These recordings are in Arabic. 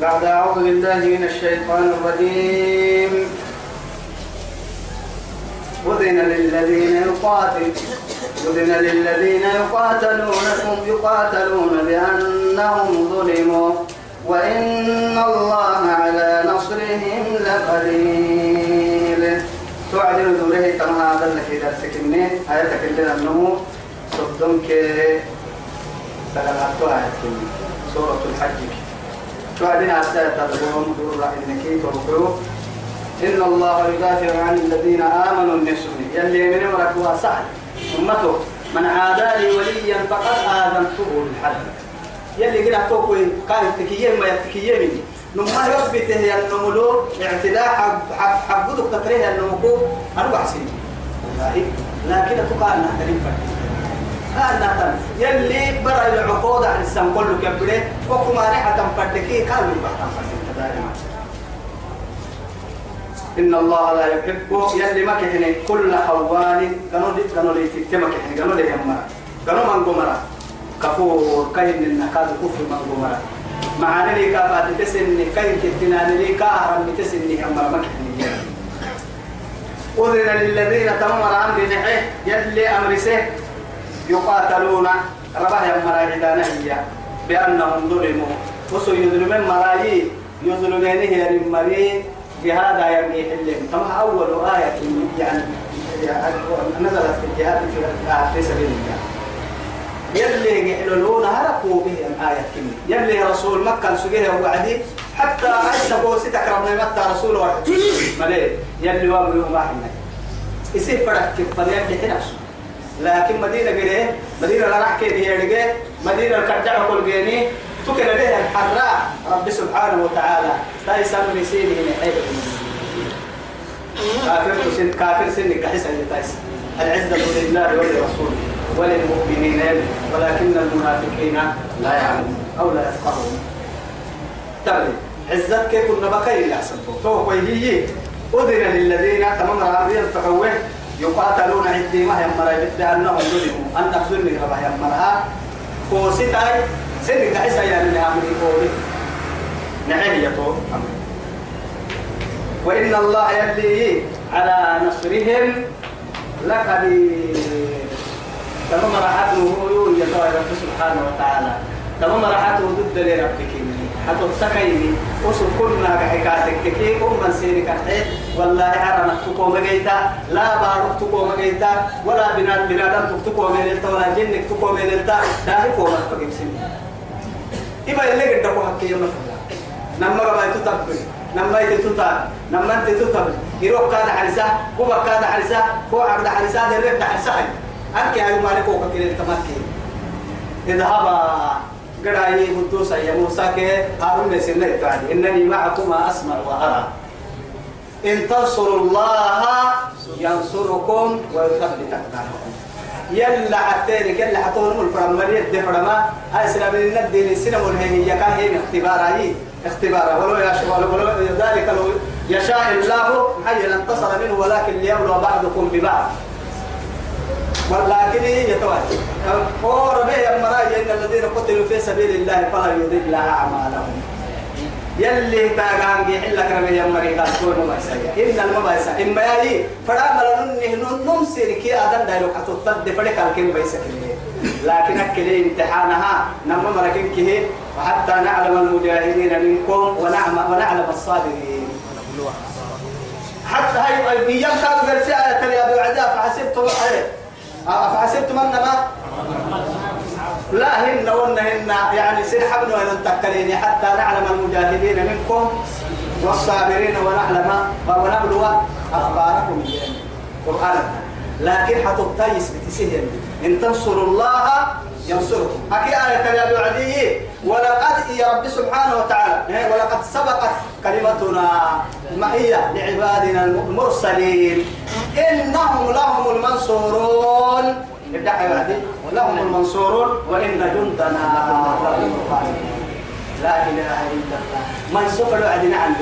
بعد أعوذ بالله من الشيطان الرجيم. أذن للذين يقاتل أذن للذين يقاتلونكم يقاتلون بأنهم ظلموا وإن الله على نصرهم لقدير. تعلن دوره تما هذا اللي درسك مني آياتك اللي النمو صدمك. سلامات آياتك. سورة الحج. تعلن عسى تدبرهم دور رحمك توقعوا إن الله يدافع عن الذين آمنوا النسل يلي من مرك واسع أمته من عادى لي وليا فقد آذنته بالحرب يلي كده توقي قال تكيين ما يتكيين نما يثبت هي النملو اعتداء حب حب حبودك تكريه النمكو. أنا بحسين لكن تقال أنها أنا يلي برا العقود عن السم كله كبرة وكما ريحة فردكي كانوا يبحثون فردك إن الله لا يحب يلي ما كهني كل خوان. كانوا دي كانوا لي تكما كهني كانوا لي يمرا كانوا من قمرا كفور كاين النكاد كفر من قمرا معاني لي كافات تسني كاين كتناني لي كاهرم تسني يمرا ما كهني أذن للذين تمر أمر نحيه يلي أمر سه. يقاتلون. رباه عدانا هي. بأنهم ظلموا. وسو يظلمون مرايي يظلمين هي المريض جهاد يرجع حلم. طبعا أول آية يعني نزلت في الجهاد في سبيل الله يلي يحللون هرقوا به الآية كم يلي رسول مكة سجيه وعدي حتى عيسى بوسي تكرمنا متى رسول واحد. مليه يلي وامره ما حنا يصير فرق كيف؟ فليبدي نفسه. لكن مدينة قريه مدينة لا راح كده يرجع مدينة الكرجع كل جيني تكل بها الحراء رب سبحانه وتعالى. تايسا من سيني من حيث كافر سن كافر سن كحس اللي تايس. العزة لله ولرسوله وللمؤمنين. ولكن المنافقين لا يعلمون أو لا يفقهون. تبلي عزت كيف بكي اللي أحسن تو هي. أذن للذين تمام رأيهم تقوه يقاتلون عدي ما يمرا يبدأ أنهم ظلموا. أن تخذلني ربا يمرها كوسيتاي سنك عيسى يا من أمري قولي نعم يا تو. وإن الله يلي على نصرهم لقدير. تمام راحته هو رب سبحانه وتعالى. تمام راحته ضد لربك. حتى تسكيني وسو كنا كحكاتك كي أم من سيرك حيث والله عرنا تقوم جيتا لا بارك تقوم جيتا ولا بنات بنادم تقوم جيتا ولا جنك تقوم جيتا لا هي قوم فقيم سنين إما اللي قد تقوم حكي يوم نما ربا يتطبق نما يتطبق نما انت تطبق يروح كان حرسة هو كان حرسة هو عبد حرسة ده ريب حرسة أنك هاي مالك وقت كده تمكن اذهبا قرأي قدوس يا موسى كي هارون مسلنا يتعدي إنني معكما أسمع وأرى. إن تنصروا الله ينصركم ويثبت أقدامكم. يلا حتى يلا حتى هم الفرمانية الدفرما هاي سلام الندي السينما والهي كان هي اختبار هي اختبار. ولو يشاء ولو ذلك لو يشاء الله حي انتصر منه ولكن ليبلو بعضكم ببعض. ولكن يتوالى هو ربي المراجع إن الذين قتلوا في سبيل الله فلا يضل أعمالهم. يلي تاغان جي حلك ربي يا مريكا تكون ما يسايا إن المبايسا اما ياي فدا ملن نم سيركي آدم دايلو كتو تد فدك الكم بيسك لكن اكل امتحانها نما مركن كه وحتى نعلم المجاهدين منكم ونعلم ونعلم الصابرين. حتى هاي أيام كانوا قال ساعه يا أبو عداء فحسبتم أفحسبتم أنما لا هن ونهن يعني حبل وإن تكليني حتى نعلم المجاهدين منكم والصابرين ونعلم ونبلو أخباركم قرآن. لكن حتى التايس بتسهل. إن تنصروا الله ينصركم أكي آية يا عدي ولقد يا رب سبحانه وتعالى. ولقد سبقت كلمتنا معية لعبادنا المرسلين. إنهم لهم المنصورون. ادعى يا عدي لهم المنصورون وإن جندنا لهم لا إله إلا الله. ما يسوف الوعدنا عن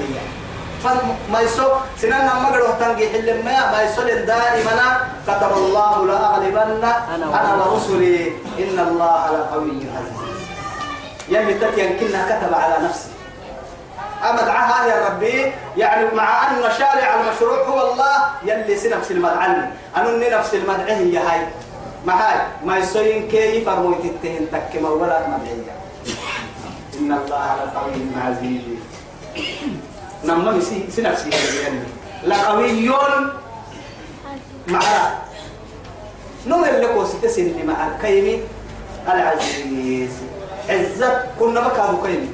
فما يسوق سننا ما قالوا تنجي حل ما ما يسول دائما. كتب الله لأغلبن أنا ورسلي إن الله لقوي عزيز. يلي تتين كنا كتب على نفسه أمدعها يا ربي. يعني مع أن شارع المشروع هو الله يلي سنفس المدعن. أنا نفس المدعه هي هاي. ما هاي. ما يسوين كيف أرمويت التهن تك مولا مدعية. إن الله على قوي عزيز نمم سنفسي لقوي معنا نمر لك وستسن مع الكيمي العزيز عزت كنا مكانه كيمي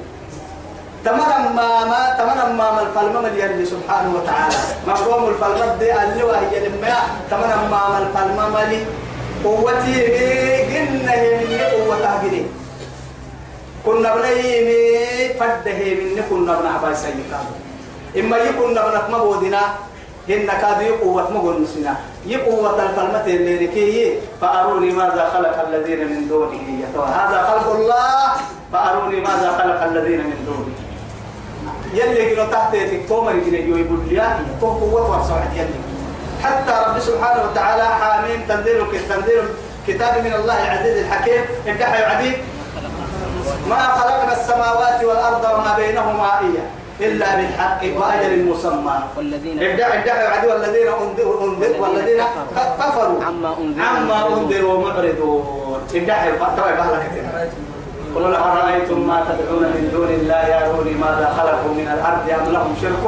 تمام ما ما تمام ما الفلم اللي سبحانه وتعالى. مفهوم الفلم دي اللي وهي لما. تمام ما الفلم ملي قوتي جنة من قوة هجري كنا بنيمي فده من كنا بنعبا سيكا إما يكون بنك مبودنا هن كاد يقوة مقول مسنا يقوة الفلمة اللي نكيه فأروني ماذا خلق الذين من دونه. هذا خلق الله فأروني ماذا خلق الذين من دونه. يلي كنو تحت تكتومر كنو يقول لي تو قوة ورسوع يلي. حتى رب سبحانه وتعالى حامين تنزيل تنزيل كتاب من الله العزيز الحكيم. انتحى يعدي ما خلقنا السماوات والأرض وما بينهما إياه. إلا بالحق وأجل مسمى والذين ادعوا ادعوا عدو والذين أنذر والذين كفروا. عما أنذروا. عما أنذروا ومعرضون. ادعوا ترى بهلك قل أرأيتم ما تدعون من دون الله يروني ماذا خلقوا من الأرض أم لهم شرك؟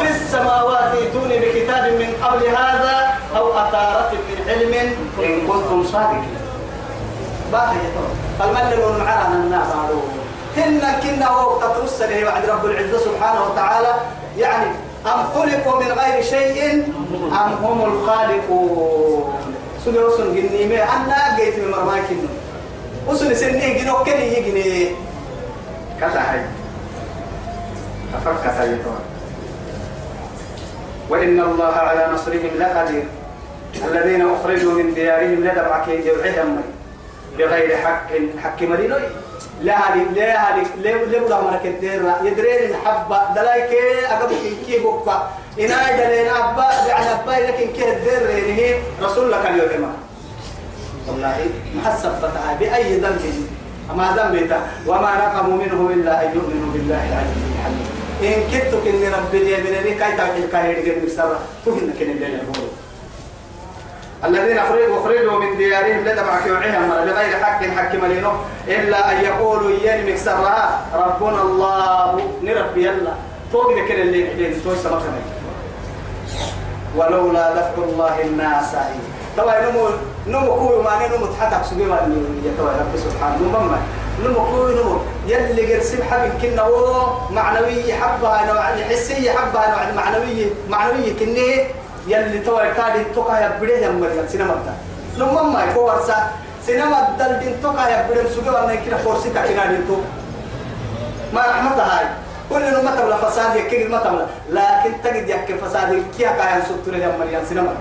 في السماوات. ائتوني بكتاب من قبل هذا أو أثارة من علم. إن كنتم صادقين. باقي فالمن معنا الناس هن كنا وقت ترسل وعد رب العزة سبحانه وتعالى. يعني أم خلقوا من غير شيء أم هم الخالقون. سنة رسل جني ما أنا جيت من مرماك وسنة سنة جنو كني يجني. كذا هاي. أفكر هاي وإن الله على نصرهم لقدير. الذين أخرجوا من ديارهم لدبعك يجوعهم بغير حق. حق مرينوي لا هذه لا هذه لا لا بلا مرة كتير يدرين الحبة دلايك أقبل كي بوكا إنا يدرين أبا يعني أبا لكن كي الدير هي. رسول الله كان يوم والله محسب فتحة بأي ذنب. أما ذنب وما نقموا منه إلا أن يؤمنوا بالله العزيز الحميد. إن كنت كن ربي اليمين كي تعمل كاهر غير مسرة تهن كن الليل يقولوا الذين أخرجوا أخرجوا من ديارهم لدمع كوعهم بغير حق حق ملينو إلا أن يقولوا ين مكسرها ربنا الله نربي يلا. فوق ذكر اللي يحدين توي سبقنا ولولا دفع الله الناس طبعا نمو نمو كوي ما نمو تحتك سبيل يتوى رب سبحانه. نمو نمو كوي نمو. يلي قرسم حبي كنا هو معنوي حبها نوع حسية حبها نوع معنوي معنوي كنيه. يلي تو كادي توكا يا بدي يا مريم. سينما دا لما ما يكور سا سينما دل دين توكا يا بدي سوغي وأنا كده فورسي كاكينا دين تو. ما رحمة هاي. كل ما تبلا فساد يكيد ما تبلا لكن تجد يحكي فساد كيا كاين سوتر يا مريم. سينما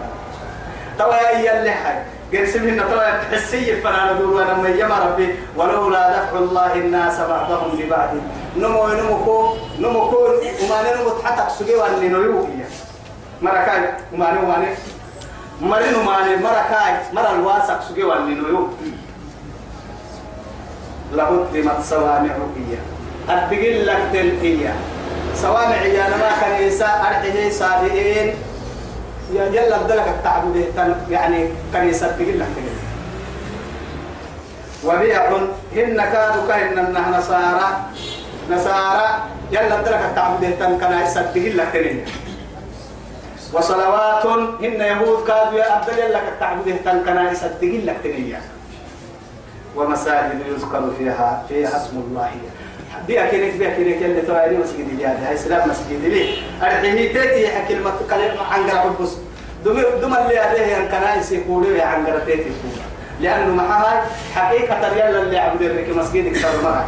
تو يا يلي هاي قال سمعنا تو تحسي فانا نقول أنا ما يا ربي. ولولا دفع الله الناس بعضهم ببعض نمو نمو كو نمو كو وما نمو تحتك سوغي وأنا نيو مركاي وماني وماني مرينو ماني مركاي مر الواسق سجي والنينو لهدمت صوامع هي أدقل لك تلقية صوامع يا ما كنيسة أرحيه صادقين يا جل بدلك التعبد يعني كنيسة تقل لك وبيع هن كادوا كهن النهر نصارى نصارى يلا بدلك التعبد كنيسة تقل لك وصلوات هن يهود كادوا يا أبدل لك التعبد تن كنائس الدقيل لك تنيا ومساجد يذكر فيها فيها اسم الله. دي أكينك دي أكينك اللي تواري مسجد اللي هذا. هاي سلام مسجد لي أرحيه تيتي حكي المت كلمة عن قرب بس دم دم اللي عليه أن كنائس يقولوا عن قرب تيتي لأنه معها حقيقة ريال اللي عبد الرك مسجد كتر مرة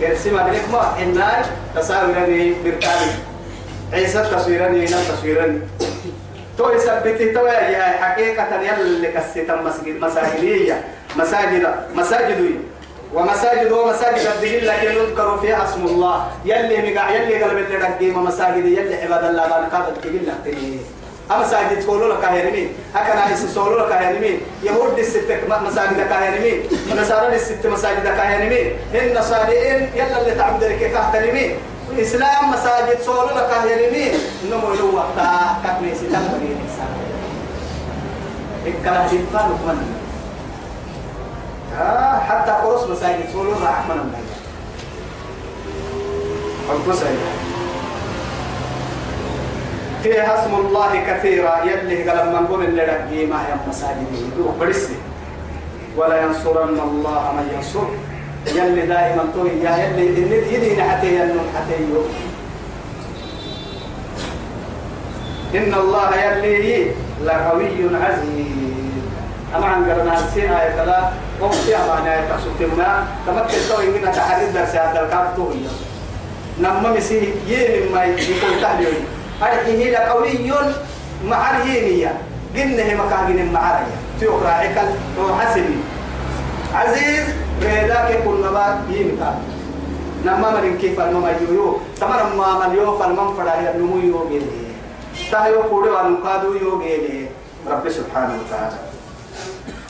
كرسي ما بنك ما النار تساوي لني بركاني عيسى تصويرني هنا تصويرني تو يثبت تو يا حقيقة يلي كسيت مسجد مساجدية مساجد مساجد ومساجد ومساجد الدين لكن يذكر فيها اسم الله يلي مقع يلي قلب اللي رقيم مساجد يلي عباد الله بان قادر تقول لك أما ساجد تقولوا لك هيرمين أكنا عيسى سولوا لك هيرمين يهود الست مساجد كهيرمين نصارى الست مساجد كهيرمين هن نصاريين يلا اللي تعبد لك كهترمين إسلام مساجد صولو لك يرمين نمو يلو وقتا كتني سلام بني إنسان إكلا جنفان وكمان آه حتى قرص مساجد صولو راح من المنزل قلت فيها اسم الله كثيرا يلي قال من قول اللي رقي ما هي مساجده برسي ولا ينصرن الله من ينصر يلي دائما توي يا يلي اللي يدين حتى ينون حتى يوم إن الله يلي لقوي عزيز. أما عن قرنا كلا قوم فيها معنى آية تحسوتنا تمكن توي إننا تحريد درس هذا الكارتو نما مسي يين ما يكون تحليل. هذه لقوي مع الهينية قلنا مكان معايا تيوك راعيك حسبي عزيز ريداك كل نبات يمكا نما من كيف المما يو تمر ما من يو فالمن فدا هي نمو يو بيلي تايو كودي وان كادو يو بيلي رب سبحانه وتعالى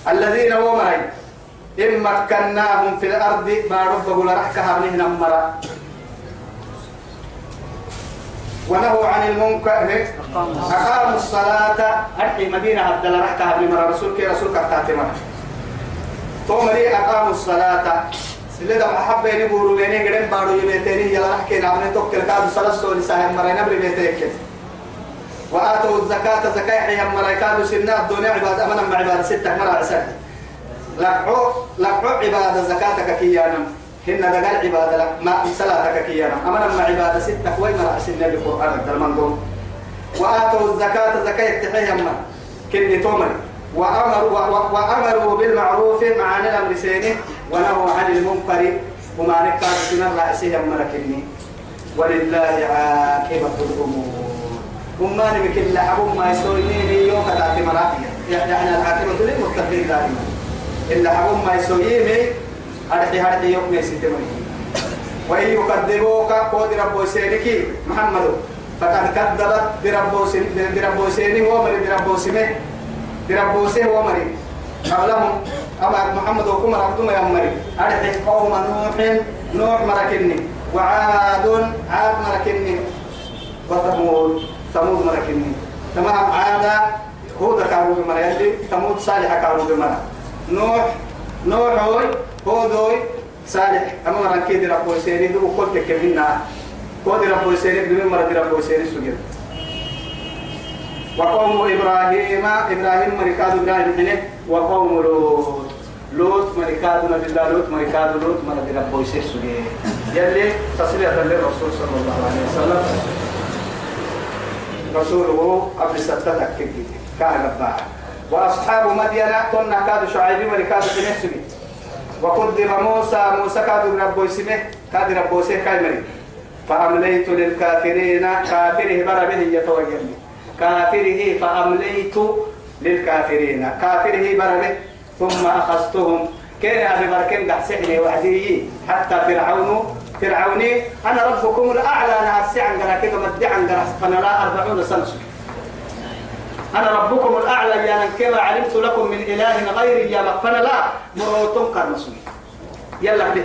الذين ومري إن مكناهم في الأرض ما رب قول رحكها من نمرا ونهوا عن المنكر أقاموا الصلاة أرحي مدينة عبد الله رحكها من رسولك رسولك تاتمنا تومري أقاموا الصلاة؟ اللي دم أحب يني بورو بيني قدام بارو يبيتني يلا نحكي نعمل توكل كادو صلاة سوري ساهم مرينا بري بيتك وآتوا الزكاة زكاة حيهم ملايكادو سنة الدنيا عبادة أمنا مع عبادة ستة مرة عسل لقعو لقعو عبادة زكاتك كيانا. هن دقال عبادة لك ما صلاتك كيانا. أمنا مع عبادة ستة وين مرة عسل نبي القرآن الدرمان وآتوا الزكاة زكاة تحيهم كني تومري. وأمروا وأمروا بالمعروف مع الأمر سينه ونهوا عن المنكر وما نكتب سنة رأسهم ملكني ولله عاقبة الأمور. هم ما نبي كل حبهم ما يسويني يوم كتاتي مراتي. يعني العاقبة للمتقين دائما. إلا حبهم ما يسويني هرحي هرحي يوم يسيتمني وإن يكذبوك قد ربو سينك محمد. فقد كذبت بربو سيني ومن بربو سيني بربوسه ومري قبلهم أما محمد وكم ربكم يا مري أرحي قوم نوح نوح مركني وعاد عاد مركني وثمود ثمود مركني تمام عاد هود كانوا بمرة ثمود صالح كانوا بمرة نوح نوح هوي هودوي صالح أما مركي ربوسيني دو كل تكملنا كود ربوسيني بمرة ربوسيني سجل وقوم إبراهيم إبراهيم مركاد إبراهيم حنه وقوم لوط. لوط مركاد نبي الله لوط مركاد لوط من نبي رب ويسير سجى يلي تصلية للرسول صلى الله عليه وسلم. رسوله قبل ستة كبير كان رباه وأصحاب مدينة كنا كادوا شعيب مركاد حنه سجى وقدم موسى موسى كادوا رب ويسمه كاد رب ويسيه كايمري فأمليت للكافرين كافره بربه يتوجه. كافره فأمليت للكافرين. كافره برمه ثم أخذتهم. كان أبي بركن قحسحني وحدي. حتى فرعون فرعوني أنا ربكم الأعلى أنا أسي عن كده مدي عن فأنا لا أربعون سنة. أنا ربكم الأعلى يا كما علمت لكم من إله غيري يا فأنا لا. مروتون كرمسوني يلا حديث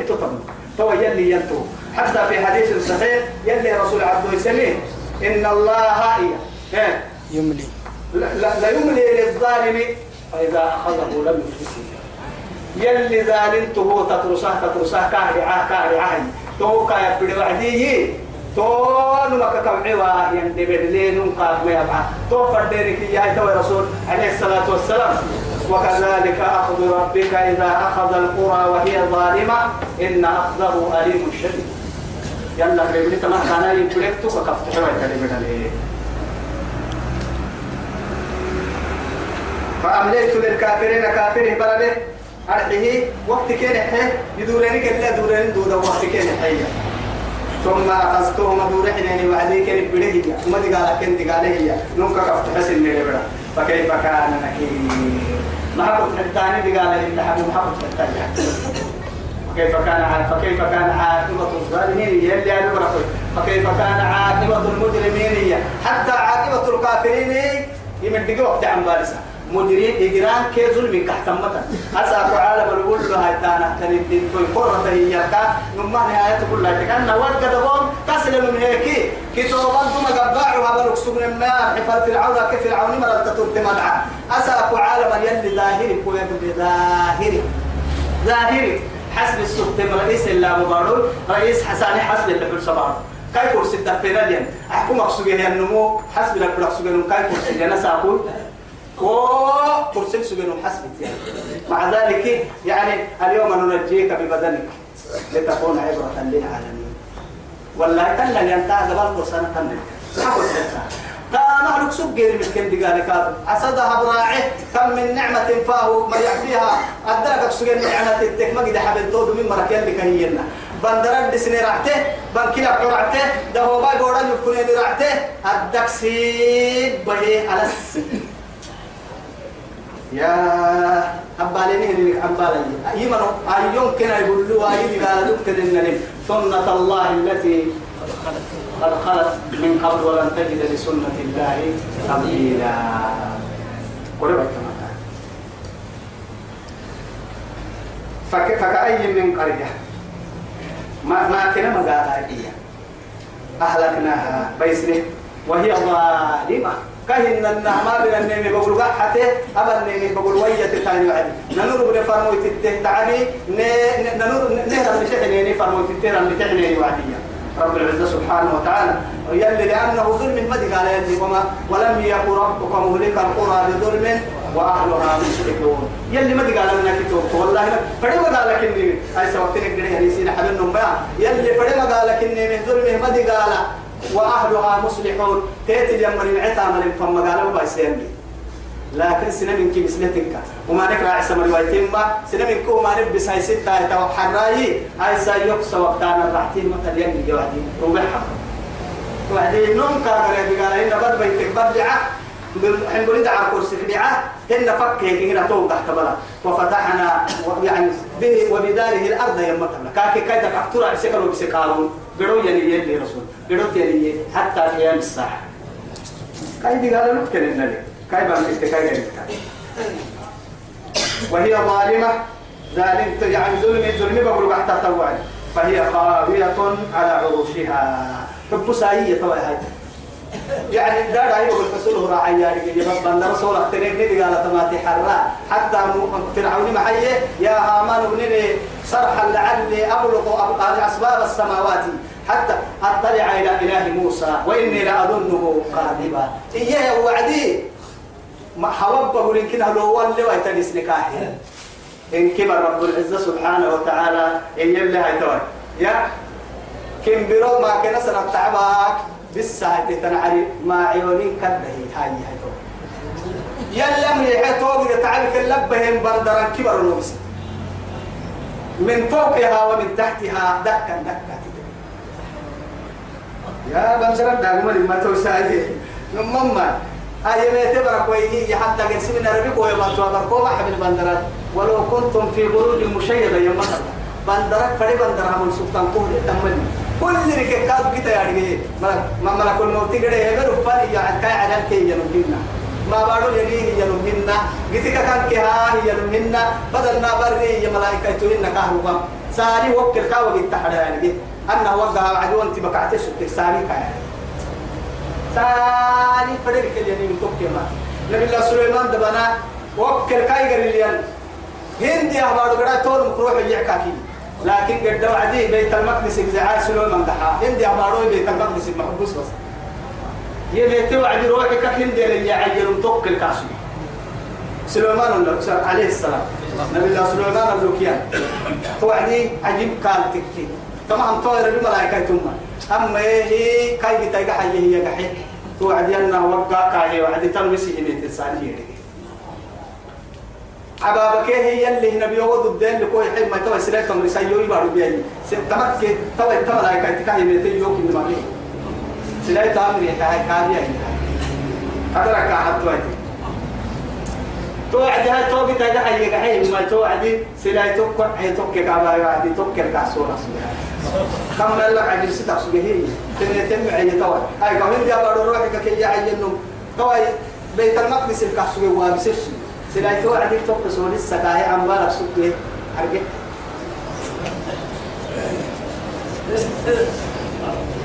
تو يلي ينتو حتى في حديث صحيح يلي رسول عبد السمين إن الله هي. إيه؟ يملي. لا, لا, لا يملي للظالم فإذا أخذه لم يفلته يلي ظالمته تترساه تترساه كاهي عاه كاهي عاه تو كاي بدي وعدي. تو نمك كوعوا يندبر لين قاف ما يبع تو فديرك يا تو رسول عليه الصلاة والسلام. وكذلك أخذ ربك إذا أخذ القرى وهي ظالمة. إن أخذه أليم شديد. يلا ربي تما كان يمكنك تو كفت حوالي كلمة فأمليت للكافرين كافره بلده أرحيه وقت كان حي يدورني كلا دورني دودا وقت كان حي ثم أخذتهم دور حنين وعدي كان بده وما دي قال كن دي قال هي نونك كفت حسن لي بدا فكيف كان نكير؟ ما كنت حتاني دي قال إن حبيب كنت حتاني فكيف كان فكيف كان عاقبة الظالمين؟ يلي أنا فكيف كان عاقبة المجرمين؟ حتى عاقبة الكافرين يمدقوا وقت عن بالسه مديرين إجرام كي ظلم كحتمتا أسأل عالم الأول هاي تانا. تنين توي قرة هي كا نما نهاية كلها كأن وقت دبون تسلم من هيك. كي توبان ثم قباع وهذا سبن ما حفل فرعون. كيف فرعون مرة تطور تمدع أسأل عالم يلي ظاهري كوي ظاهري. ظاهري. حسب السلطة رئيس الله مبارك رئيس حساني حسب اللي في الصباح كاي كرسي لين أحكم أقصوجي النمو. حسب لك أقصوجي كاي كرسي أنا سأقول كرسي سجن حسب مع ذلك يعني اليوم ننجيك ببدنك. لتكون عبرة للعالمين. والله كلا ينتهى زبال قرصنا كلا قام لك سجل مسكين دقالك عسدها براعه كم من نعمة فاه ما يعفيها. أدرك سجل نعمة التك ما قد حبل تود من مركين لك هينا بندرد سني رعته بنكلا قرعته ده هو باي قران يكون رعته. أدك سيب به على السن يا أبالي نهني أبالي يمن يمكن يقول له أي قال إن سنة الله التي قد خلت من قبل ولن تجد لسنة الله تبديلا. قربت فكأي من قرية؟ ما ما كنا قال أهلكناها بيسنه وهي ظالمة. كهن النعمة من النيم بقول حتى أبا النيم بقول ويا تتاني وعدي ننور بن فرمو تته تعبي ننور نهر بشحني فرمو تته بشحني وعدي رب العزة سبحانه وتعالى. يلي لأنه ظلم ما قال يلي وما ولم يكن ربك مهلك القرى بظلم وأهلها مشركون. يلي ما قال لنا كتب والله فدي ما قال لك إني أي سوقتني كده يعني سين حبل ما يلي فدي ما قال لك إني من ظلمه ما قال وأهلها مصلحون. تيتي يمر العتا من فما قالوا بايسين لكن سنة من كي بسنتك وما نكرا عيسى من روايتين ما سنة من كو ما نبس هاي ستة يتوى حراي. هاي سايوكس وقتانا الرحتين مثل يمي جوادي ربحها وعدي نوم كاغر يبي قال إن بد بيتك بدعة بريد على كرسي بدعة هن فك هيك هنا تو تحت بلا. وفتحنا يعني به وبداره الأرض يمتنا كاكي كايتا كاكتورا عسكروا بسكارون قروا يلي يلي رسول. قروا يلي حتى قيام الساعة كاي دي قالوا لك النبي كاي بان استكاي وهي ظالمة. ظالم يعني ظلم ظلم بقول حتى توعد فهي خاوية على عروشها. حب ساية هاي يعني دار أيوة بالحصول راعي يعني بس بندر رسول اختنيك ندي قال تماتي حراء حتى فرعون محيي يا هامان ابنني صرحا لعلي أبلغ أسباب السماوات حتى أطلع إلى إله موسى وإني لأظنه كاذبا إياه وعدي. ما حوبه لكن لو ولي ويتنس نكاحي إن كبر رب العزة سبحانه وتعالى إن يلي هاي يا كم برو ما كنا سنة تعبك بالساعة تنعري ما عيونين كده هاي هاي تو يلا من يحتوق تعبك اللبهم بردران كبر الوبس من فوقها ومن تحتها دكا دكا. يا بمسرة دعم ما توسعي. نمما أي ما تبرك ويجي حتى قسم من ربك ويبقى تبرك وما حبل بندرات. ولو كنتم في بروج مشيدة يوم بندرك فري بندرها من سلطان قول تمني كل ركب كاد كتا يعني ما ملك الموت كده يبر فاني يعني كاي على كي ينمنا ما بارو يلي ينمنا جيتك كان كها ينمنا بدلنا بري يا ملائكة توينا كهربا ساري وكل كاو بالتحدى يعني أنا وقع عدو أنت بقعت سوتك ساري كاي ساري فريق اللي يمتوك ما. نبي الله سليمان دبنا. وكل كاي قريليان هندي أهبارو قرأ تول مكروح يعكاكي لكن قد وعدي بيت المقدس زعاي سلومان دحا. هندي أمارو بيت المقدس محبوس بس يبيت وعدي روحك هندي اللي يعيرون توك الكاسو سليمان عليه السلام. نبي الله سليمان اللوكيان توعدي عجيب كان تكي. طبعا طائر بملائكة ثم. أما هي كاي بتاعك حي هي كحي توعدي أنه وقع كاي وعدي تلمسي هني تسالي عبابك هي اللي هنا بيوض الدين لكو يحب ما توا سلاك تمر سيو يبارو بيان تمك توا توا لا كاي تكاي ميتي يوك من مالي سلاك تامر يكاي كابي هي أدرك أحد توعدي توعدي هاي توبي تاجا حي كحي ما توعدي سلاك توك هي توك كابا يعدي توك كاسورة كم لا عجل ستة سجهي تني تم عي توا هاي كمان دي أبارو روحك كي يعينهم توا بيت المقدس الكاسورة وابسس سلاي توعدي تقص ولسه كاهي عم بالك سكه حرقه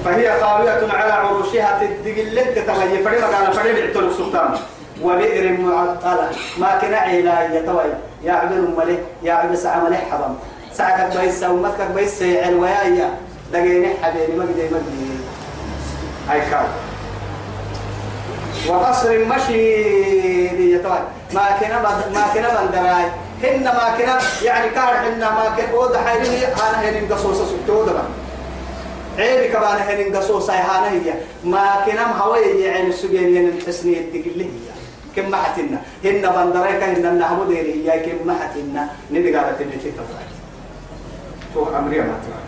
فهي قاوية على عروشها تدقل لك تتغير فريمة على فريم يعتلوا السلطان وبئر معطلة. ما كنا علا يتوي يا عبد الملك. يا عبد سعى ملك حضم سعكك بيس ومتك بيس علويا دقيني حبيبي مجدي مجدي هاي كان. وقصر مشيد يتوي ما كنا ما كنا بندراي. هن ما كنا يعني كار هن ما كنا بود حيرني أنا هن قصوص سكتود عيب كمان هن قصوص هاي هي ما كنا هواي يعني السجين هن التسنية تقول هي كم ما حتنا هن بندريك هن النحمود هي كم ما حتنا ندي قالت اللي تتبع تو أمري ما تبع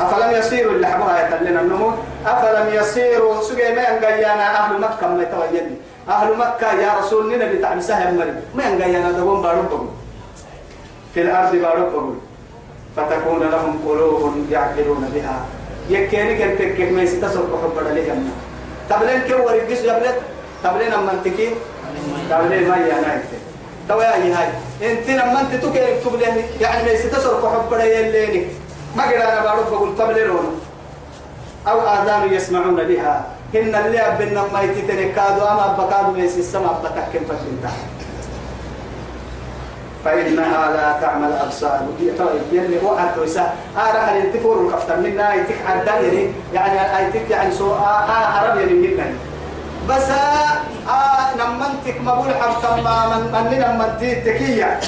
أفلم يسيروا اللي حبوها يتلنا النمو أفلم يسيروا سجى ما ينقيانا أهل مكة ما يتوجدني أهل مكة يا رسول لنا بتعبسها مريم ما ينقيانا دوم باربهم في الأرض باربهم فتكون لهم قلوب يعقلون بها. يكيني كنت كيف ما يستسر بحب عليهم تبلين كي ورقس يبلت تبلين أما انتكي تبلين ما يانا توا يا هاي. أنت لما أنت تكي تبلين يعني ما يستسر بحب عليهم ما قد أنا بعرف بقول تبلرون أو آذان يسمعون بها. هن اللي أبنا ما يتتنكادوا أما بكادوا ميسي السماء بتكن فتنتا فإنها لا تعمل أبصار. يلي هو وسا أرى هل ينتفور الكفتر منا يتك عدان يعني يعني يتك يعني سو آه عرب يعني منا بس آه نمنتك مقول حم تماما من نمنتي تكية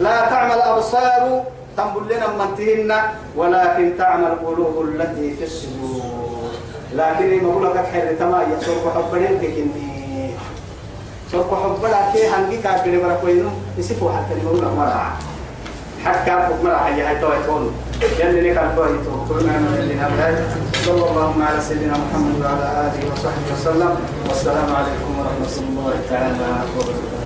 لا تعمل أبصار تنبل لنا منتهن ولكن تعمل قلوب التي في الصدور. لكن ما بقول لك حر تما يسوق حبرين كني سوق حبلا كي هنجي كابري برا كوينو يسيفو حتى لك مرة حتى كابك مرة حاجة هاي توي تقول يلي لك الفوي كلنا من اللي نبهت صلى الله على سيدنا محمد وعلى آله وصحبه وسلم. والسلام عليكم ورحمة الله تعالى وبركاته.